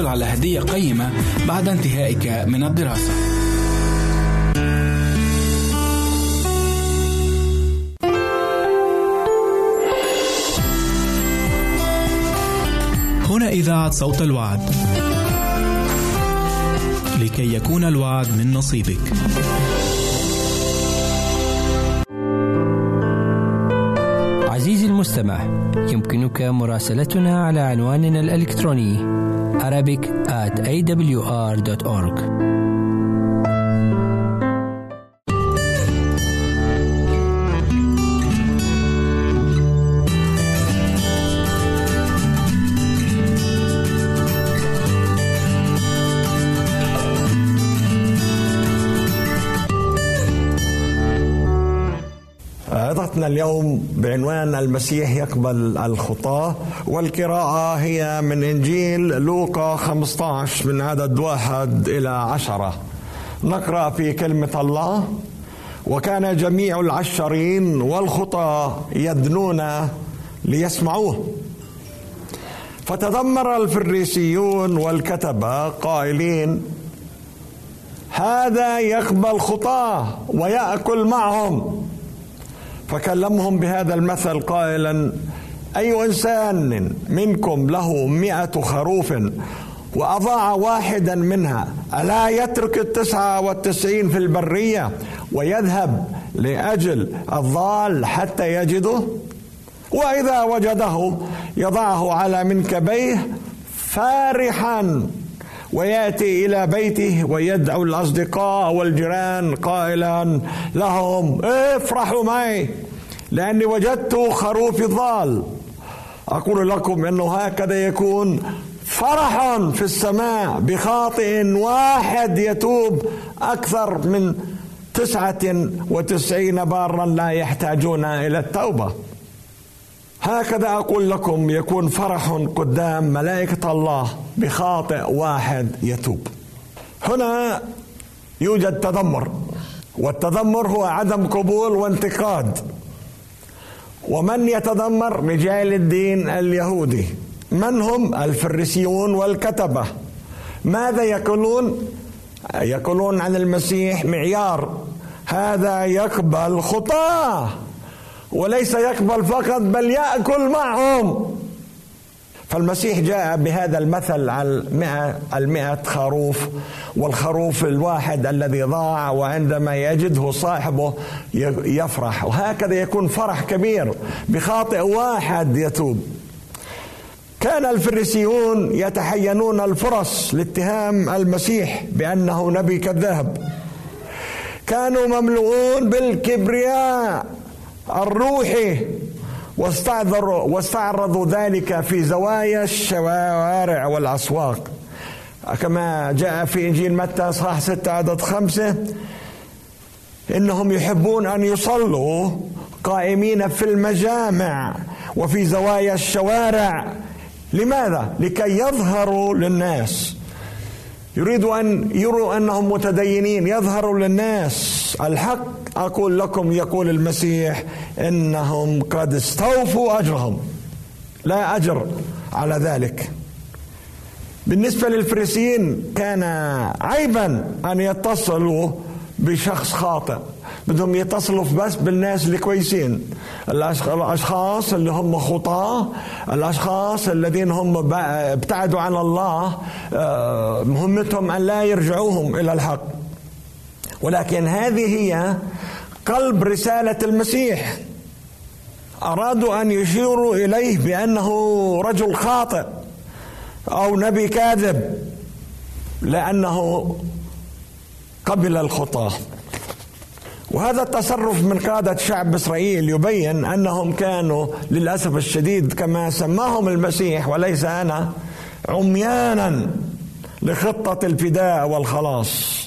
وستحصل على هدية قيمة بعد انتهائك من الدراسة. هنا إذاعة صوت الوعد. لكي يكون الوعد من نصيبك. عزيزي المستمع يمكنك مراسلتنا على عنواننا الإلكتروني Arabic at awr.org عظتنا اليوم بعنوان المسيح يقبل الخطاة والقراءة هي من إنجيل لوقا 15 من عدد واحد إلى عشرة. نقرأ في كلمة الله وكان جميع العشرين والخطاة يدنون ليسمعوه فتذمر الفريسيون والكتبة قائلين هذا يقبل خطاة ويأكل معهم فكلمهم بهذا المثل قائلا أي إنسان منكم له مئة خروف وأضاع واحدا منها ألا يترك التسعة والتسعين في البرية ويذهب لأجل الضال حتى يجده؟ وإذا وجده يضعه على منكبيه فارحا. وياتي إلى بيته ويدعو الأصدقاء والجيران قائلا لهم افرحوا معي لأني وجدت خروفي ضال أقول لكم إنه هكذا يكون فرح في السماء بخاطئ واحد يتوب أكثر من تسعة وتسعين بارا لا يحتاجون إلى التوبة. هكذا أقول لكم يكون فرح قدام ملائكة الله بخاطئ واحد يتوب. هنا يوجد تذمر والتذمر هو عدم قبول وانتقاد. ومن يتذمر؟ رجال الدين اليهودي. من هم؟ الفريسيون والكتبة. ماذا يقولون؟ يقولون عن المسيح معيار. هذا يقبل خطاه. وليس يقبل فقط بل يأكل معهم. فالمسيح جاء بهذا المثل على المئة, المئة خروف والخروف الواحد الذي ضاع وعندما يجده صاحبه يفرح. وهكذا يكون فرح كبير بخاطئ واحد يتوب. كان الفريسيون يتحينون الفرص لاتهام المسيح بأنه نبي كذاب كانوا مملوءون بالكبرياء. الروحي واستعذروا واستعرضوا ذلك في زوايا الشوارع والأسواق. كما جاء في إنجيل متى اصحاح ستة عدد خمسة إنهم يحبون أن يصلوا قائمين في المجامع وفي زوايا الشوارع. لماذا؟ لكي يظهروا للناس. يريدوا أن يروا أنهم متدينين. يظهروا للناس الحق. أقول لكم يقول المسيح إنهم قد استوفوا أجرهم. لا أجر على ذلك. بالنسبة للفريسيين كان عيبا أن يتصلوا بشخص خاطئ. بدهم يتصلوا بس بالناس الكويسين. الأشخاص اللي هم خطاة الأشخاص الذين هم ابتعدوا عن الله آه، مهمتهم أن لا يرجعوهم إلى الحق. ولكن هذه هي قلب رسالة المسيح. أرادوا أن يشيروا إليه بأنه رجل خاطئ أو نبي كاذب لأنه قبل الخطاة. وهذا التصرف من قادة شعب إسرائيل يبين أنهم كانوا للأسف الشديد كما سماهم المسيح وليس أنا عميانا لخطة الفداء والخلاص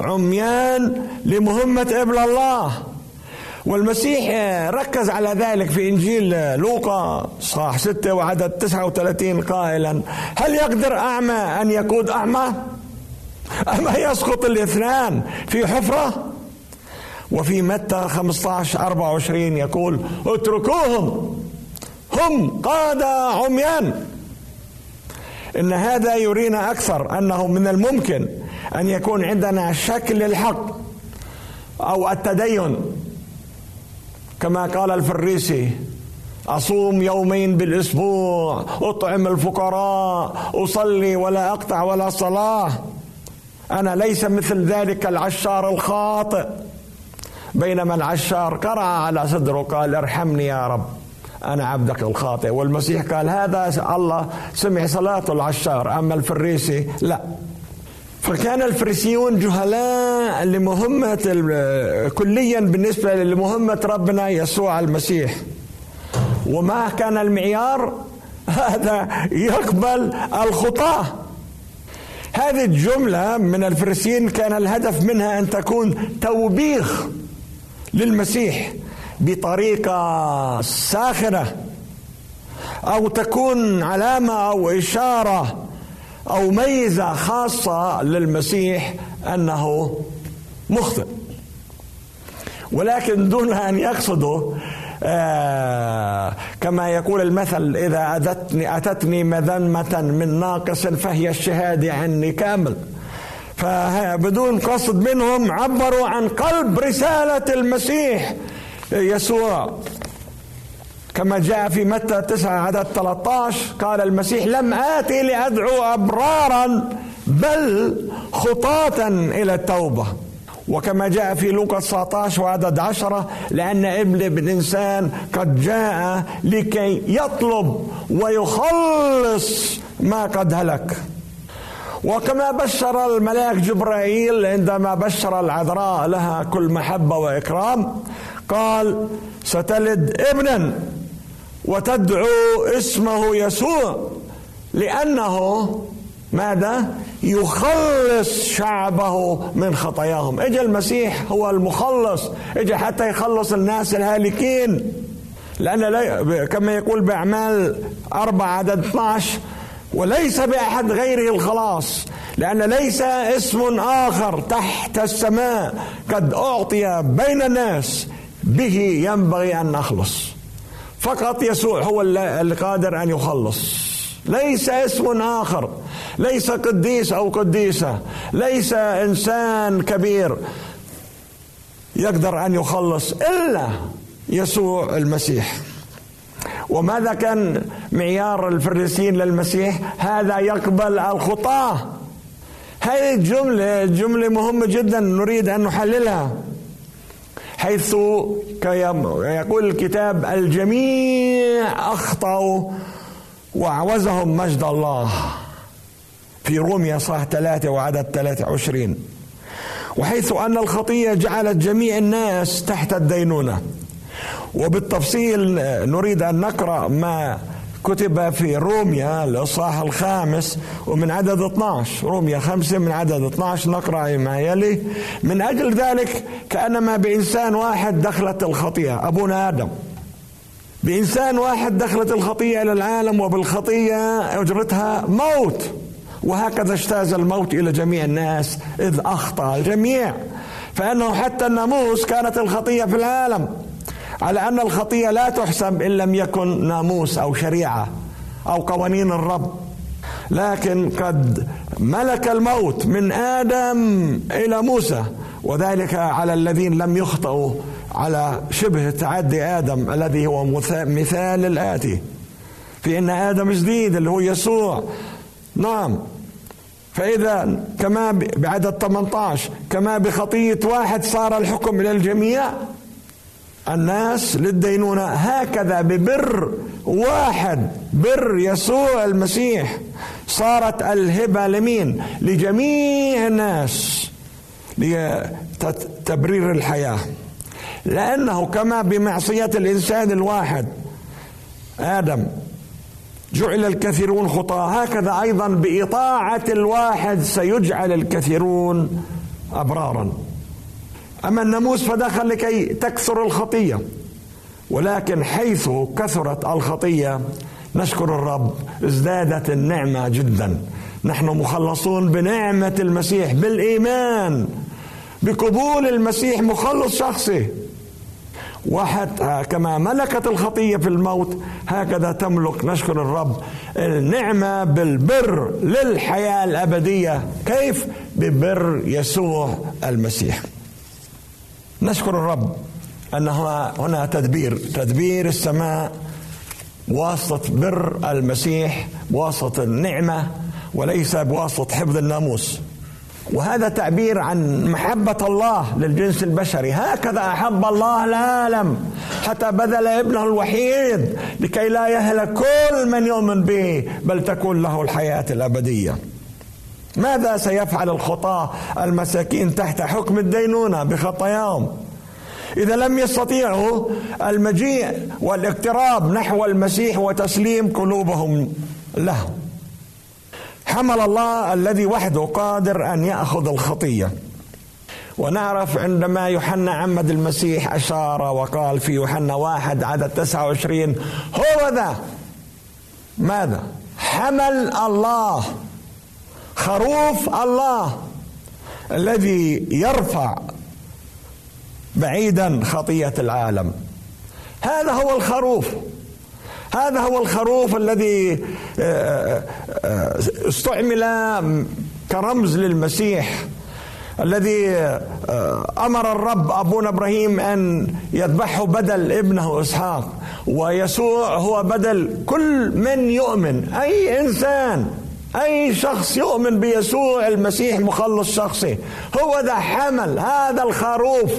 عميان لمهمة ابن الله. والمسيح ركز على ذلك في إنجيل لوقا صح ستة وعدد 39 قائلا هل يقدر أعمى أن يقود أعمى؟ أما يسقط الاثنان في حفرة؟ وفي متى 15 24 يقول اتركوهم هم قادة عميان. إن هذا يرينا أكثر أنه من الممكن أن يكون عندنا شكل الحق أو التدين. كما قال الفريسي أصوم يومين بالأسبوع أطعم الفقراء أصلي ولا أقطع ولا صلاة. أنا ليس مثل ذلك العشار الخاطئ. بينما العشار قرع على صدره قال ارحمني يا رب. أنا عبدك الخاطئ. والمسيح قال هذا الله سمع صلاة العشار. أما الفريسي لا. فكان الفريسيون جهلاء لمهمة كليا بالنسبة لمهمة ربنا يسوع المسيح. وما كان المعيار؟ هذا يقبل الخطاه هذه الجملة من الفريسيين كان الهدف منها أن تكون توبيخ. للمسيح بطريقة ساخرة أو تكون علامة أو إشارة أو ميزة خاصة للمسيح أنه مخطئ. ولكن دون أن يقصدوا آه كما يقول المثل إذا أتتني, أتتني مذمة من ناقص فهي الشهادة عني كامل. فبدون قصد منهم عبروا عن قلب رسالة المسيح يسوع. كما جاء في متى 9 عدد 13 قال المسيح لم آتي لأدعو أبرارا بل خطاة إلى التوبة. وكما جاء في لوقا 19 وعدد عشرة لأن ابن الإنسان قد جاء لكي يطلب ويخلص ما قد هلك. وكما بشر الملاك جبرائيل عندما بشر العذراء لها كل محبة وإكرام قال ستلد ابنا وتدعو اسمه يسوع لأنه ماذا؟ يخلص شعبه من خطاياهم. اجى المسيح هو المخلص اجى حتى يخلص الناس الهالكين لأن كما يقول بأعمال أربعة عدد 12 وليس بأحد غيره الخلاص لأن ليس اسم آخر تحت السماء قد أعطي بين الناس به ينبغي أن نخلص فقط يسوع هو اللي قادر أن يخلص. ليس اسم آخر ليس قديس أو قديسة ليس إنسان كبير يقدر أن يخلص إلا يسوع المسيح. وماذا كان معيار الفريسيين للمسيح؟ هذا يقبل الخطاه هذه الجملة جملة مهمة جدا نريد أن نحللها. حيث يقول الكتاب الجميع أخطأوا وأعوزهم مجد الله. في روميا صح ثلاثة وعدد 23 وحيث أن الخطية جعلت جميع الناس تحت الدينونة. وبالتفصيل نريد أن نقرأ ما كتب في روميا الإصحاح الخامس ومن عدد 12 روميا خمسة من عدد 12 نقرأ ما يلي. من أجل ذلك كأنما بإنسان واحد دخلت الخطيئة. أبونا آدم. بإنسان واحد دخلت الخطيئة إلى العالم وبالخطية أجرتها موت. وهكذا اجتاز الموت إلى جميع الناس إذ أخطأ الجميع. فإنه حتى الناموس كانت الخطيه في العالم. على أن الخطية لا تحسب إن لم يكن ناموس أو شريعة أو قوانين الرب. لكن قد ملك الموت من آدم إلى موسى وذلك على الذين لم يخطئوا على شبه تعدي آدم الذي هو مثال الآتي. في إن آدم جديد اللي هو يسوع. نعم. فإذا كما بعدد 18 كما بخطية واحد صار الحكم إلى الجميع الناس للدينونة. هكذا ببر واحد بر يسوع المسيح صارت الهبة لمين؟ لجميع الناس لتبرير الحياة. لأنه كما بمعصية الإنسان الواحد آدم جعل الكثيرون خطاة. هكذا أيضا بإطاعة الواحد سيجعل الكثيرون أبرارا. أما الناموس فدخل لكي تكثر الخطية. ولكن حيث كثرت الخطية نشكر الرب ازدادت النعمة جدا. نحن مخلصون بنعمة المسيح بالإيمان بقبول المسيح مخلص شخصي. وحتى كما ملكت الخطية في الموت هكذا تملك نشكر الرب النعمة بالبر للحياة الأبدية. كيف؟ ببر يسوع المسيح. نشكر الرب أن هنا تدبير تدبير السماء بواسطة بر المسيح بواسطة النعمة وليس بواسطة حفظ الناموس. وهذا تعبير عن محبة الله للجنس البشري. هكذا أحب الله العالم حتى بذل ابنه الوحيد لكي لا يهلك كل من يؤمن به بل تكون له الحياة الأبدية. ماذا سيفعل الخطاة المساكين تحت حكم الدينونة بخطاياهم إذا لم يستطيعوا المجيء والاقتراب نحو المسيح وتسليم قلوبهم له. حمل الله الذي وحده قادر أن يأخذ الخطية. ونعرف عندما يوحنا عمد المسيح أشار وقال في يوحنا واحد عدد 29 هو ذا؟ ماذا؟ حمل الله. خروف الله الذي يرفع بعيدا خطية العالم. هذا هو الخروف. هذا هو الخروف الذي آه، آه، آه، استعمل كرمز للمسيح الذي أمر الرب أبونا إبراهيم أن يذبحه بدل ابنه إسحاق ويسوع هو بدل كل من يؤمن أي إنسان أي شخص يؤمن بيسوع المسيح مخلص شخصي. هو ذا حمل هذا الخروف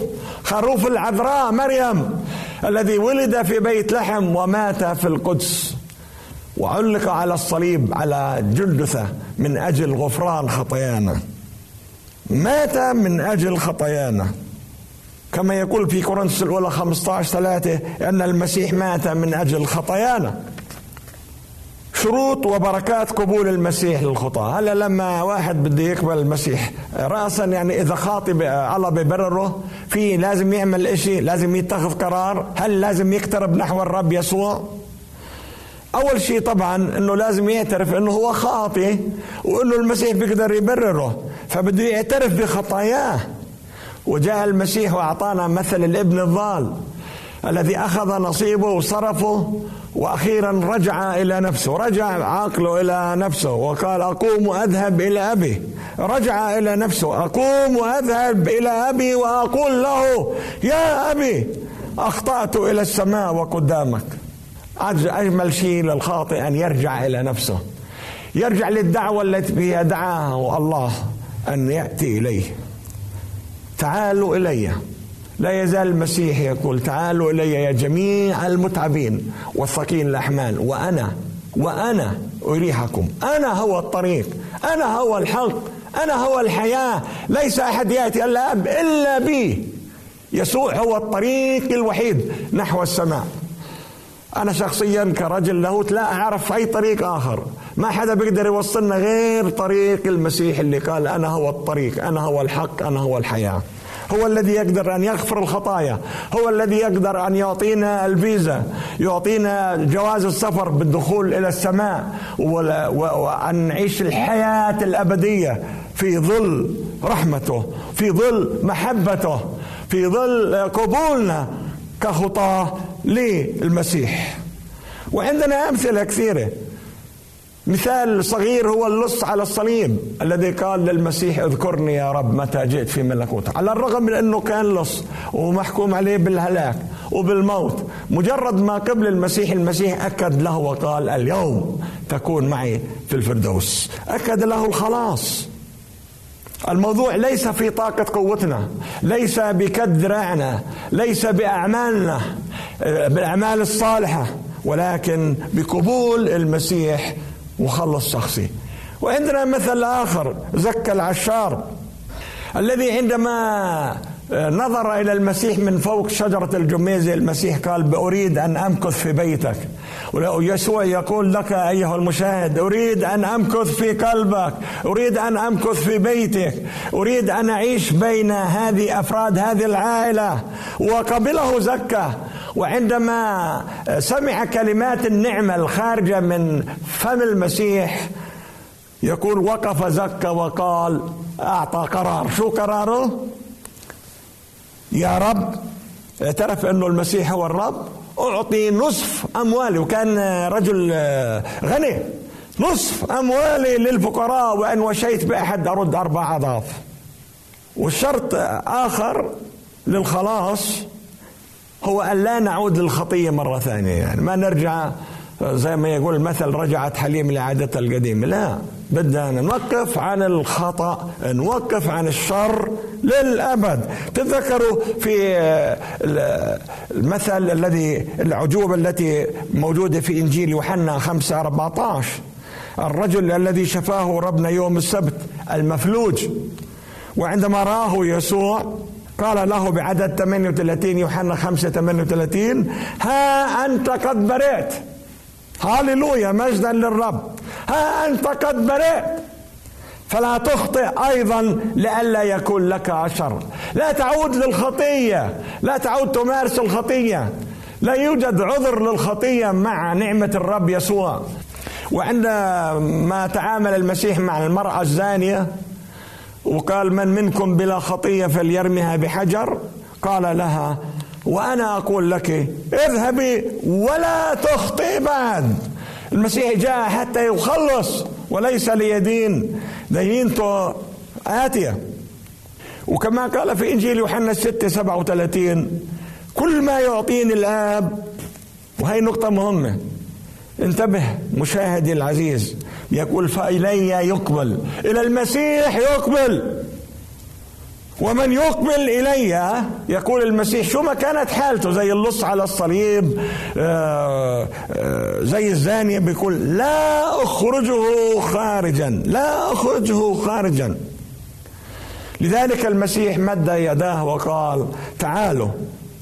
خروف العذراء مريم الذي ولد في بيت لحم ومات في القدس. وعلق على الصليب على جلدثة من أجل غفران خطايانا. مات من أجل خطايانا. كما يقول في كورنثوس الأولى 15 ثلاثة أن المسيح مات من أجل خطايانا. شروط وبركات قبول المسيح للخطاة هلا لما واحد بده يقبل المسيح رأسا يعني إذا خاطب الله ببرره في لازم يعمل إشي لازم يتخذ قرار هل لازم يقترب نحو الرب يسوع؟ أول شيء طبعا أنه لازم يعترف أنه هو خاطئ وأنه المسيح بيقدر يبرره فبده يعترف بخطاياه. وجاء المسيح وأعطانا مثل الإبن الضال. الذي أخذ نصيبه وصرفه وأخيرا رجع إلى نفسه رجع عقله إلى نفسه وقال أقوم واذهب إلى أبي. رجع إلى نفسه أقوم واذهب إلى أبي وأقول له يا أبي أخطأت إلى السماء وقدامك. أجمل شيء للخاطئ أن يرجع إلى نفسه. يرجع للدعوة التي دعاه الله أن يأتي إليه. تعالوا إلي. لا يزال المسيح يقول تعالوا إلي يا جميع المتعبين والثقيل الأحمال وأنا وأنا أريحكم. أنا هو الطريق أنا هو الحق أنا هو الحياة. ليس أحد يأتي إلا إلا بي. يسوع هو الطريق الوحيد نحو السماء. أنا شخصيا كرجل لاهوت لا أعرف أي طريق آخر. ما حدا بيقدر يوصلنا غير طريق المسيح اللي قال أنا هو الطريق أنا هو الحق أنا هو الحياة. هو الذي يقدر أن يغفر الخطايا هو الذي يقدر أن يعطينا الفيزا يعطينا جواز السفر بالدخول إلى السماء وأن نعيش الحياة الأبدية في ظل رحمته في ظل محبته في ظل قبولنا كخطاة للمسيح. وعندنا أمثلة كثيرة. مثال صغير هو اللص على الصليب الذي قال للمسيح اذكرني يا رب متى جئت في ملكوتك على الرغم من أنه كان لص ومحكوم عليه بالهلاك وبالموت مجرد ما قبل المسيح المسيح أكد له وقال اليوم تكون معي في الفردوس. أكد له الخلاص. الموضوع ليس في طاقة قوتنا ليس بكد ذراعنا ليس بأعمالنا بالأعمال الصالحة ولكن بقبول المسيح مخلص شخصي. وعندنا مثل آخر زكى العشار الذي عندما نظر إلى المسيح من فوق شجرة الجميزة المسيح قال أريد أن أمكث في بيتك. ويسوع يقول لك أيها المشاهد أريد أن أمكث في قلبك أريد أن أمكث في بيتك أريد أن أعيش بين هذه أفراد هذه العائلة. وقبله زكى وعندما سمع كلمات النعمة الخارجة من فم المسيح يقول وقف زكى وقال أعطى قرار. شو قراره؟ يا رب اعترف أنه المسيح هو الرب أعطي نصف أموالي. وكان رجل غني. نصف أموالي للفقراء وإن وشيت بأحد أرد أربع أضعاف. والشرط آخر للخلاص هو أن لا نعود للخطية مرة ثانية. يعني ما نرجع زي ما يقول المثل رجعت حليم لعادتها القديمة. لا بدنا نوقف عن الخطأ نوقف عن الشر للأبد. تذكروا في المثل الذي العجوبة التي موجودة في إنجيل يوحنا 5 14 الرجل الذي شفاه ربنا يوم السبت المفلوج. وعندما راه يسوع قال له بعدد 38 يوحنا 5 38 ها أنت قد برئت. هاليلويا مجدا للرب. ها أنت قد برئت. فلا تخطئ أيضا لئلا يكون لك شر لا تعود للخطية. لا تعود تمارس الخطية. لا يوجد عذر للخطية مع نعمة الرب يسوع. وعندما تعامل المسيح مع المرأة الزانية وقال من منكم بلا خطية فليرمها بحجر؟ قال لها وأنا أقول لك اذهبي ولا تخطئي بعد. المسيح جاء حتى يخلص وليس ليدين. دينته آتية. وكما قال في إنجيل يوحنا 6 37 كل ما يعطيني الآب وهي نقطة مهمة انتبه مشاهدي العزيز يقول فإلي يقبل إلى المسيح يقبل. ومن يقبل إلي يقول المسيح شو ما كانت حالته زي اللص على الصليب آه، آه، زي الزانية بيقول لا أخرجه خارجا لا أخرجه خارجا. لذلك المسيح مد يداه وقال تعالوا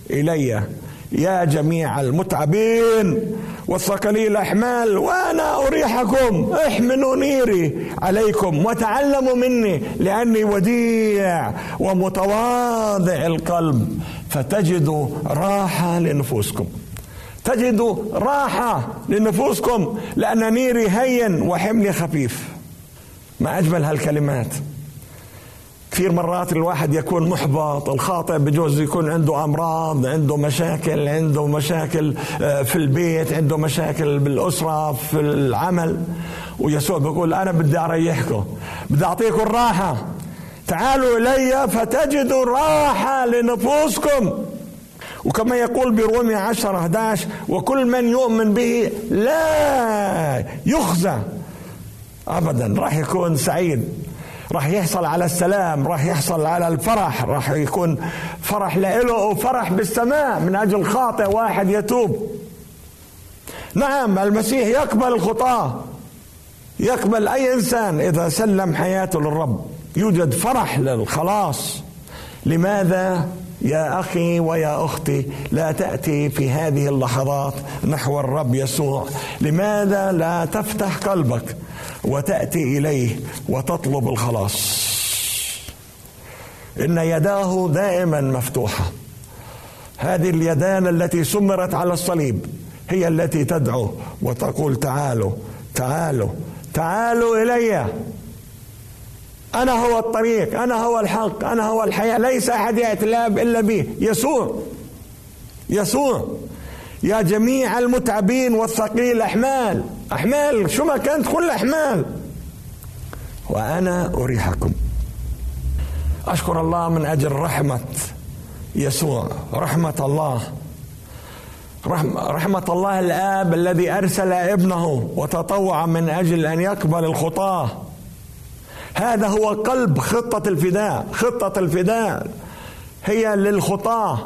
إلي. يا جميع المتعبين والثقلي الأحمال وأنا أريحكم. احملوا نيري عليكم وتعلموا مني لأني وديع ومتواضع القلب. فتجدوا راحة لنفوسكم. تجدوا راحة لنفوسكم لأن نيري هين وحملي خفيف. ما أجمل هالكلمات. كثير مرات الواحد يكون محبط الخاطئ بجوز يكون عنده أمراض عنده مشاكل عنده مشاكل آه، في البيت عنده مشاكل بالأسرة في العمل. ويسوع بيقول أنا بدي أريحكم بدي أعطيكم الراحة تعالوا إلي فتجدوا راحة لنفوسكم. وكما يقول برومي 10 11 وكل من يؤمن به لا يخزى. ابدا راح يكون سعيد. راح يحصل على السلام راح يحصل على الفرح راح يكون فرح له وفرح بالسماء من أجل خاطئ واحد يتوب. نعم المسيح يقبل الخطاة يقبل أي إنسان إذا سلم حياته للرب. يوجد فرح للخلاص. لماذا؟ يا أخي ويا أختي لا تأتي في هذه اللحظات نحو الرب يسوع. لماذا لا تفتح قلبك؟ وتأتي إليه وتطلب الخلاص. إن يداه دائما مفتوحة. هذه اليدان التي سمرت على الصليب هي التي تدعو وتقول تعالوا تعالوا تعالوا إلي. أنا هو الطريق أنا هو الحق أنا هو الحياة. ليس أحد يأتي إلا به. يسوع يسوع. يا جميع المتعبين والثقيل احمال أحمال شو ما كانت كل أحمال. وأنا أريحكم. أشكر الله من أجل رحمة يسوع رحمة الله. رحمة الله الآب الذي أرسل ابنه وتطوع من أجل أن يقبل الخطاة. هذا هو قلب خطة الفداء خطة الفداء. هي للخطاة.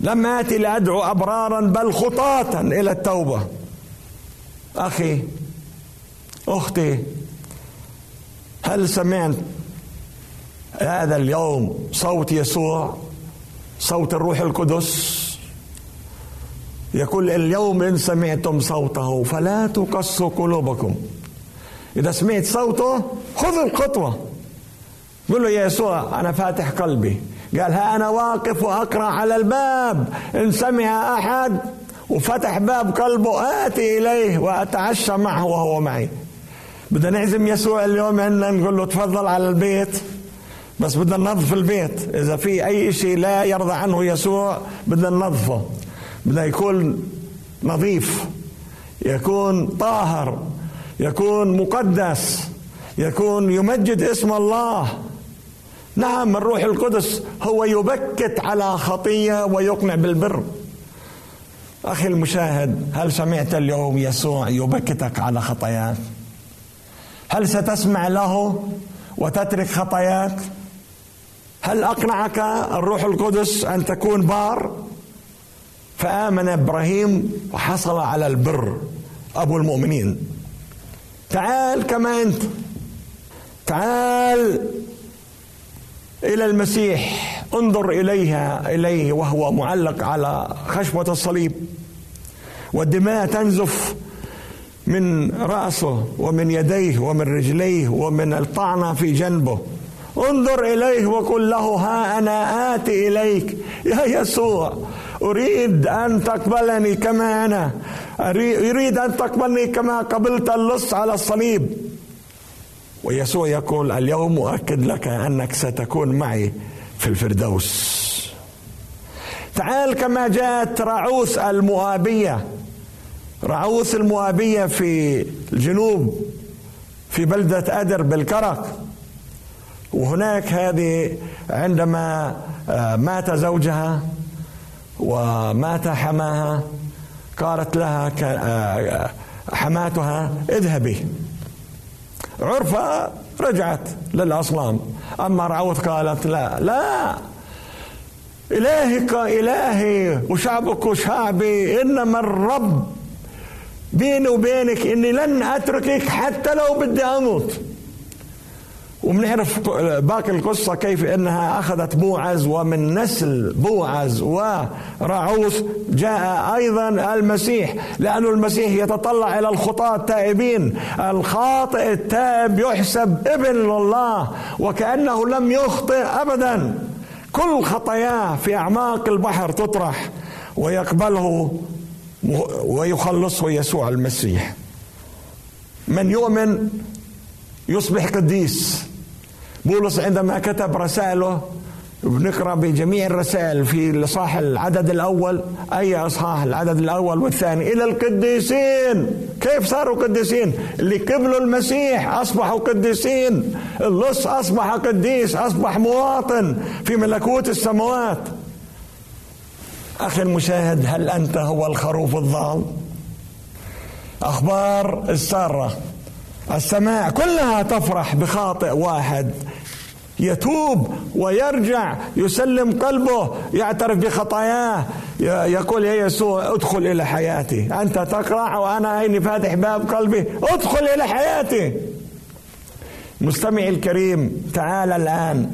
لم آتي لأدعو أبرارا بل خطاة إلى التوبة. أخي أختي هل سمعت هذا اليوم صوت يسوع صوت الروح القدس؟ يقول اليوم إن سمعتم صوته فلا تقصوا قلوبكم. إذا سمعت صوته خذ الخطوة. قل له يا يسوع أنا فاتح قلبي. قال ها أنا واقف وأقرأ على الباب. إن سمع أحد وفتح باب قلبه آتي إليه وأتعشى معه وهو معي. بدنا نعزم يسوع اليوم عندنا نقول له تفضل على البيت. بس بدنا ننظف البيت. إذا في أي شيء لا يرضى عنه يسوع بدنا ننظفه. بدنا يكون نظيف. يكون طاهر. يكون مقدس. يكون يمجد اسم الله. نعم الروح القدس هو يبكت على خطية ويقنع بالبر. أخي المشاهد هل سمعت اليوم يسوع يبكتك على خطاياك؟ هل ستسمع له وتترك خطاياك؟ هل أقنعك الروح القدس أن تكون بار؟ فآمن إبراهيم وحصل على البر أبو المؤمنين. تعال كما أنت. تعال إلى المسيح. انظر إليها إليه وهو معلق على خشبة الصليب. والدماء تنزف من رأسه ومن يديه ومن رجليه ومن الطعنة في جنبه. انظر إليه وقل له ها أنا آتي إليك يا يسوع أريد أن تقبلني كما أنا أريد أن تقبلني كما قبلت اللص على الصليب. ويسوع يقول اليوم أؤكد لك أنك ستكون معي في الفردوس. تعال كما جاءت رعوس المؤابية رعوس المؤابية في الجنوب في بلدة أدر بالكرك. وهناك هذه عندما آه، مات زوجها ومات حماها قالت لها آه، حماتها اذهبي. عرفة رجعت للأصنام. أما رعوت قالت لا لا. إلهك إلهي وشعبك شعبي إنما الرب بيني وبينك إني لن أتركك حتى لو بدي أموت. وبنعرف باقي القصة كيف إنها أخذت بوعز ومن نسل بوعز ورعوس جاء أيضا المسيح لأن المسيح يتطلع إلى الخطاة التائبين. الخاطئ التائب يحسب ابن لله وكأنه لم يخطئ ابدا. كل خطاياه في أعماق البحر تطرح ويقبله ويخلصه يسوع المسيح. من يؤمن يصبح قديس. بولس عندما كتب رسائله بنقرأ بجميع الرسائل في الاصحاح العدد الأول أي اصحاح العدد الأول والثاني إلى القديسين. كيف صاروا قديسين؟ اللي قبلوا المسيح اصبحوا قديسين اللص أصبح قديس أصبح مواطن في ملكوت السماوات. أخي المشاهد هل أنت هو الخروف الضال أخبار السارة. السماء كلها تفرح بخاطئ واحد. يتوب ويرجع يسلم قلبه يعترف بخطاياه يقول يا يسوع ادخل إلى حياتي. أنت تقرع وأنا عيني فاتح باب قلبي. ادخل إلى حياتي. مستمعي الكريم تعال الآن.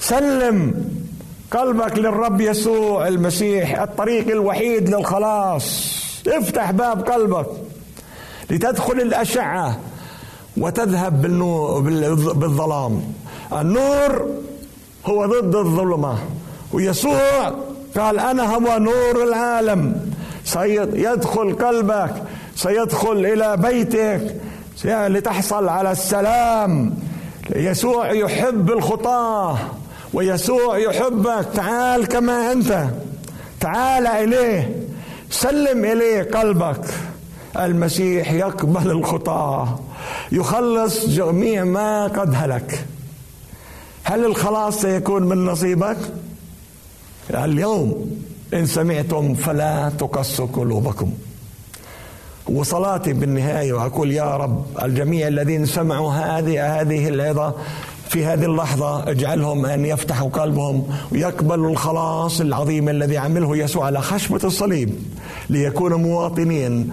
سلم قلبك للرب يسوع المسيح الطريق الوحيد للخلاص. افتح باب قلبك. لتدخل الأشعة وتذهب بالظلام. النور هو ضد الظلمة. ويسوع قال أنا هو نور العالم. سيدخل قلبك سيدخل إلى بيتك لتحصل على السلام. يسوع يحب الخطاة ويسوع يحبك. تعال كما أنت. تعال إليه. سلم إليه قلبك. المسيح يقبل الخطاة يخلص جميع ما قد هلك. هل الخلاص سيكون من نصيبك؟ اليوم. إن سمعتم فلا تقصوا قلوبكم. وصلاتي بالنهاية وأقول يا رب الجميع الذين سمعوا هذه هذه العظة في هذه اللحظة اجعلهم أن يفتحوا قلبهم ويقبلوا الخلاص العظيم الذي عمله يسوع على خشبة الصليب ليكونوا مواطنين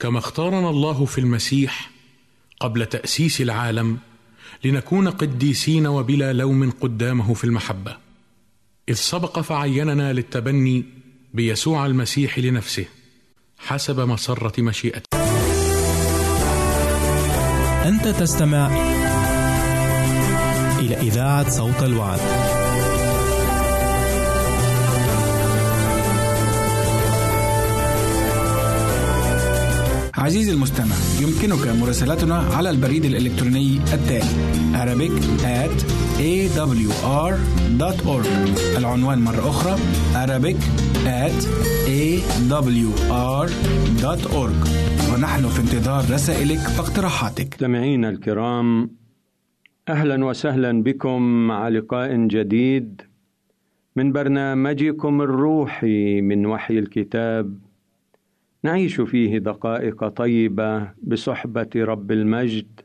كما اختارنا الله في المسيح قبل تأسيس العالم لنكون قديسين وبلا لوم قدامه في المحبة إذ سبق فعيننا للتبني بيسوع المسيح لنفسه حسب مسرة مشيئته أنت تستمع إلى إذاعة صوت الوعد. عزيزي المستمع يمكنك مراسلتنا على البريد الإلكتروني التالي Arabic at awr.org العنوان مرة أخرى Arabic at awr.org ونحن في انتظار رسائلك واقتراحاتك. مستمعينا الكرام أهلا وسهلا بكم مع لقاء جديد من برنامجكم الروحي من وحي الكتاب نعيش فيه دقائق طيبة بصحبة رب المجد.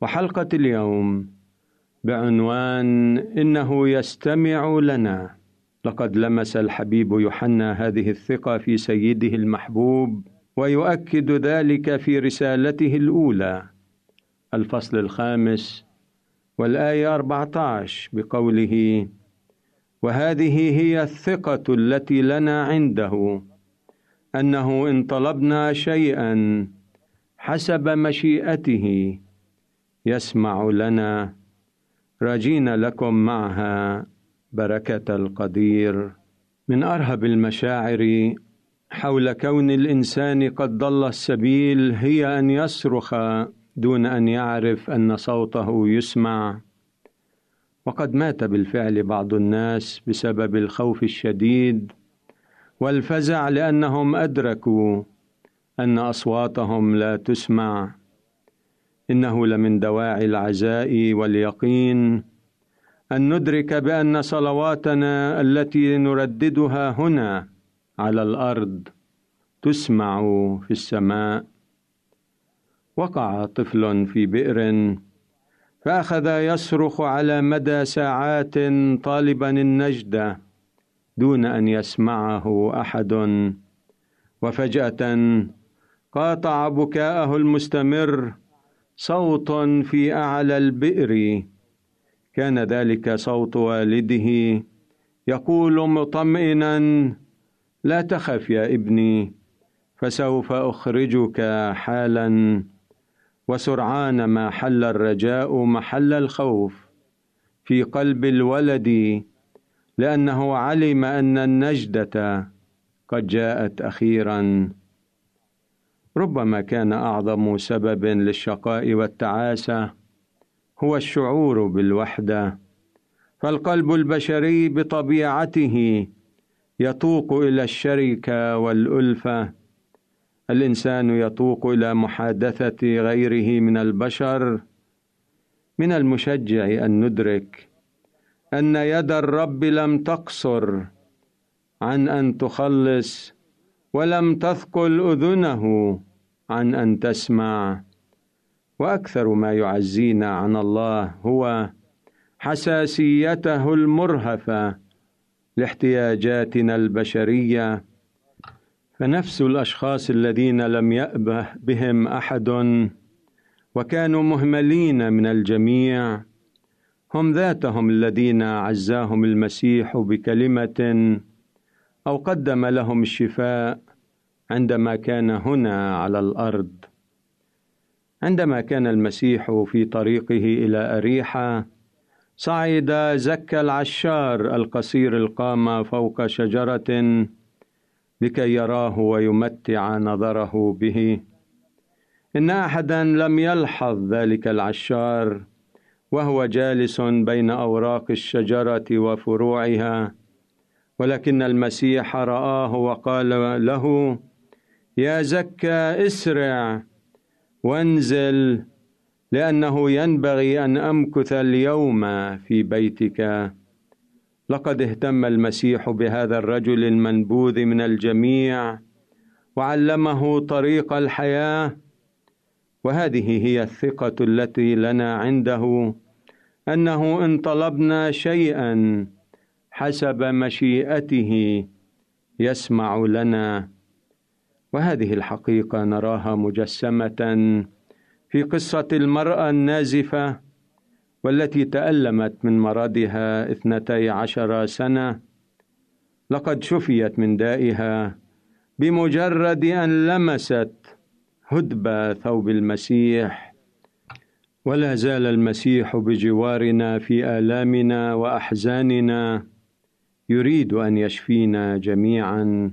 وحلقة اليوم بعنوان إنه يستمع لنا. لقد لمس الحبيب يوحنا هذه الثقة في سيده المحبوب ويؤكد ذلك في رسالته الأولى. الفصل الخامس والآية 14 بقوله وهذه هي الثقة التي لنا عنده أنه إن طلبنا شيئا حسب مشيئته يسمع لنا راجين لكم معها بركة القدير. من أرهب المشاعر حول كون الإنسان قد ضل السبيل هي أن يصرخ دون أن يعرف أن صوته يسمع. وقد مات بالفعل بعض الناس بسبب الخوف الشديد والفزع لأنهم أدركوا أن أصواتهم لا تسمع. إنه لمن دواعي العزاء واليقين أن ندرك بأن صلواتنا التي نرددها هنا على الأرض تسمع في السماء. وقع طفل في بئر فأخذ يصرخ على مدى ساعات طالبا النجدة دون أن يسمعه أحد. وفجأة قاطع بكاءه المستمر صوت في أعلى البئر. كان ذلك صوت والده يقول مطمئنا لا تخف يا ابني فسوف أخرجك حالا. وسرعان ما حل الرجاء محل الخوف. في قلب الولد لأنه علم أن النجدة قد جاءت أخيرا. ربما كان أعظم سبب للشقاء والتعاسة هو الشعور بالوحدة فالقلب البشري بطبيعته يتوق إلى الشركة والألفة. الإنسان يتوق إلى محادثة غيره من البشر من المشجع أن ندرك أن يد الرب لم تقصر عن أن تخلص ولم تثقل أذنه عن أن تسمع. وأكثر ما يعزينا عن الله هو حساسيته المرهفة لاحتياجاتنا البشرية. فنفس الأشخاص الذين لم يأبه بهم أحد وكانوا مهملين من الجميع هم ذاتهم الذين عزاهم المسيح بكلمة أو قدم لهم الشفاء عندما كان هنا على الأرض. عندما كان المسيح في طريقه إلى أريحة صعد زكى العشار القصير القامه فوق شجرة لكي يراه ويمتع نظره به. إن أحدا لم يلحظ ذلك العشار وهو جالس بين أوراق الشجرة وفروعها ولكن المسيح رآه وقال له يا زكى اسرع وانزل لأنه ينبغي أن أمكث اليوم في بيتك. لقد اهتم المسيح بهذا الرجل المنبوذ من الجميع وعلمه طريق الحياة وهذه هي الثقة التي لنا عنده أنه إن طلبنا شيئا حسب مشيئته يسمع لنا. وهذه الحقيقة نراها مجسمة في قصة المرأة النازفة والتي تألمت من مرضها اثنتي عشر سنة. لقد شفيت من دائها بمجرد أن لمست هدب ثوب المسيح ولا زال المسيح بجوارنا في آلامنا وأحزاننا يريد أن يشفينا جميعا.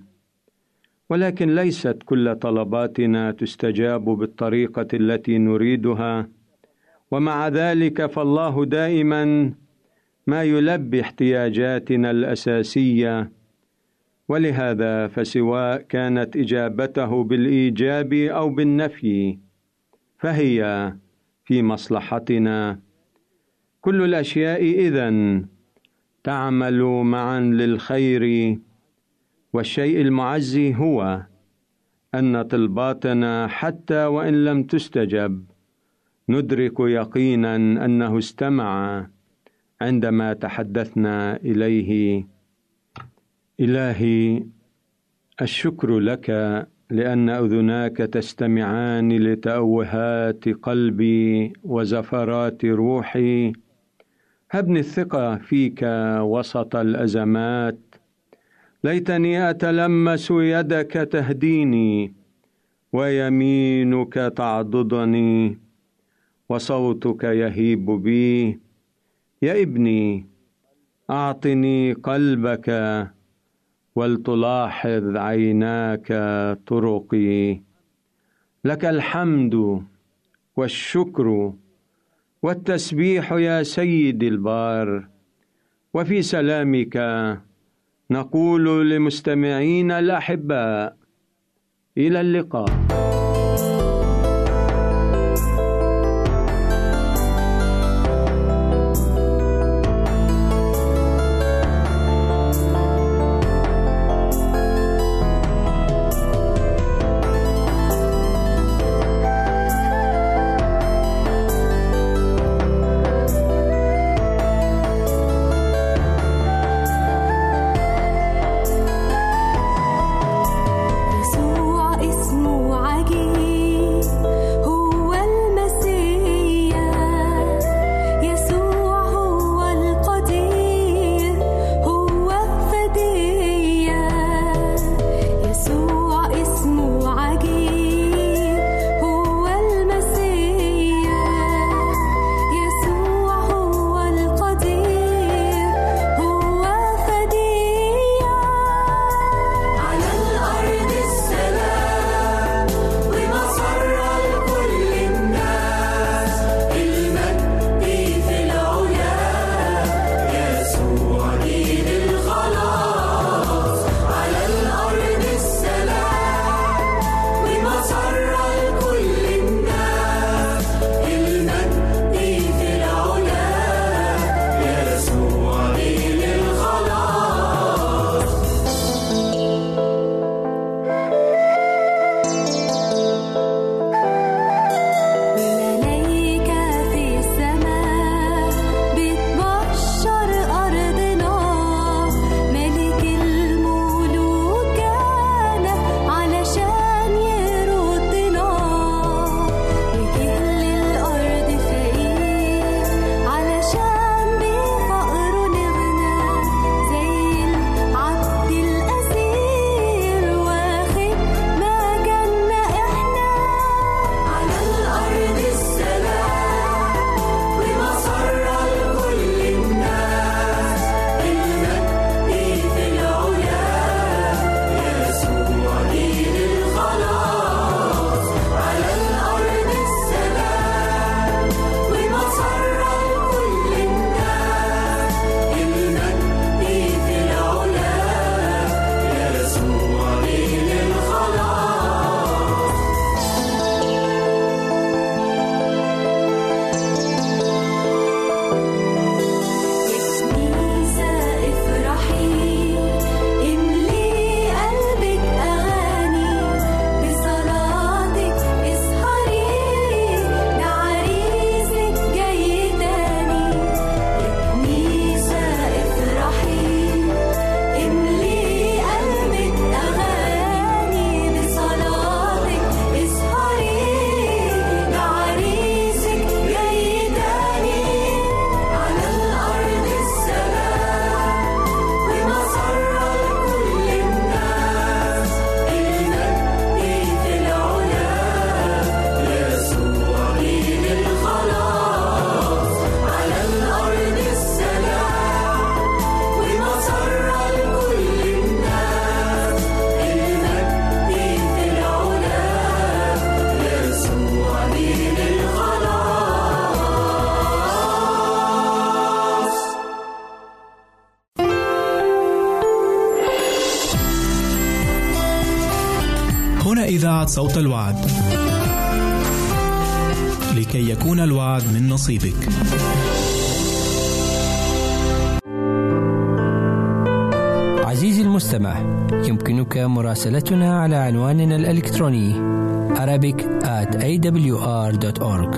ولكن ليست كل طلباتنا تستجاب بالطريقة التي نريدها ومع ذلك فالله دائما ما يلبي احتياجاتنا الأساسية ولهذا فسواء كانت إجابته بالإيجاب أو بالنفي. فهي في مصلحتنا. كل الأشياء إذن تعمل معا للخير. والشيء المعزي هو أن طلباتنا حتى وإن لم تستجب ندرك يقينا أنه استمع عندما تحدثنا إليه. إلهي الشكر لك لأن أذناك تستمعان لتأوهات قلبي وزفرات روحي. هبني الثقة فيك وسط الأزمات. ليتني أتلمس يدك تهديني ويمينك تعضدني وصوتك يهيب بي. يا ابني أعطني قلبك ولتلاحظ عيناك طرقي. لك الحمد والشكر والتسبيح يا سيدي البار. وفي سلامك نقول لمستمعينا الأحباء إلى اللقاء. صوت الوعد. لكي يكون الوعد من نصيبك. عزيزي المستمع يمكنك مراسلتنا على عنواننا الإلكتروني arabic at awr.org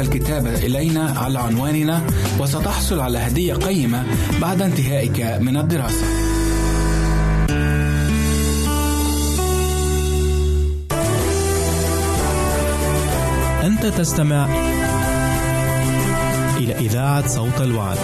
الكتابة إلينا على عنواننا وستحصل على هدية قيمة بعد انتهائك من الدراسة. أنت تستمع إلى إذاعة صوت الوعد.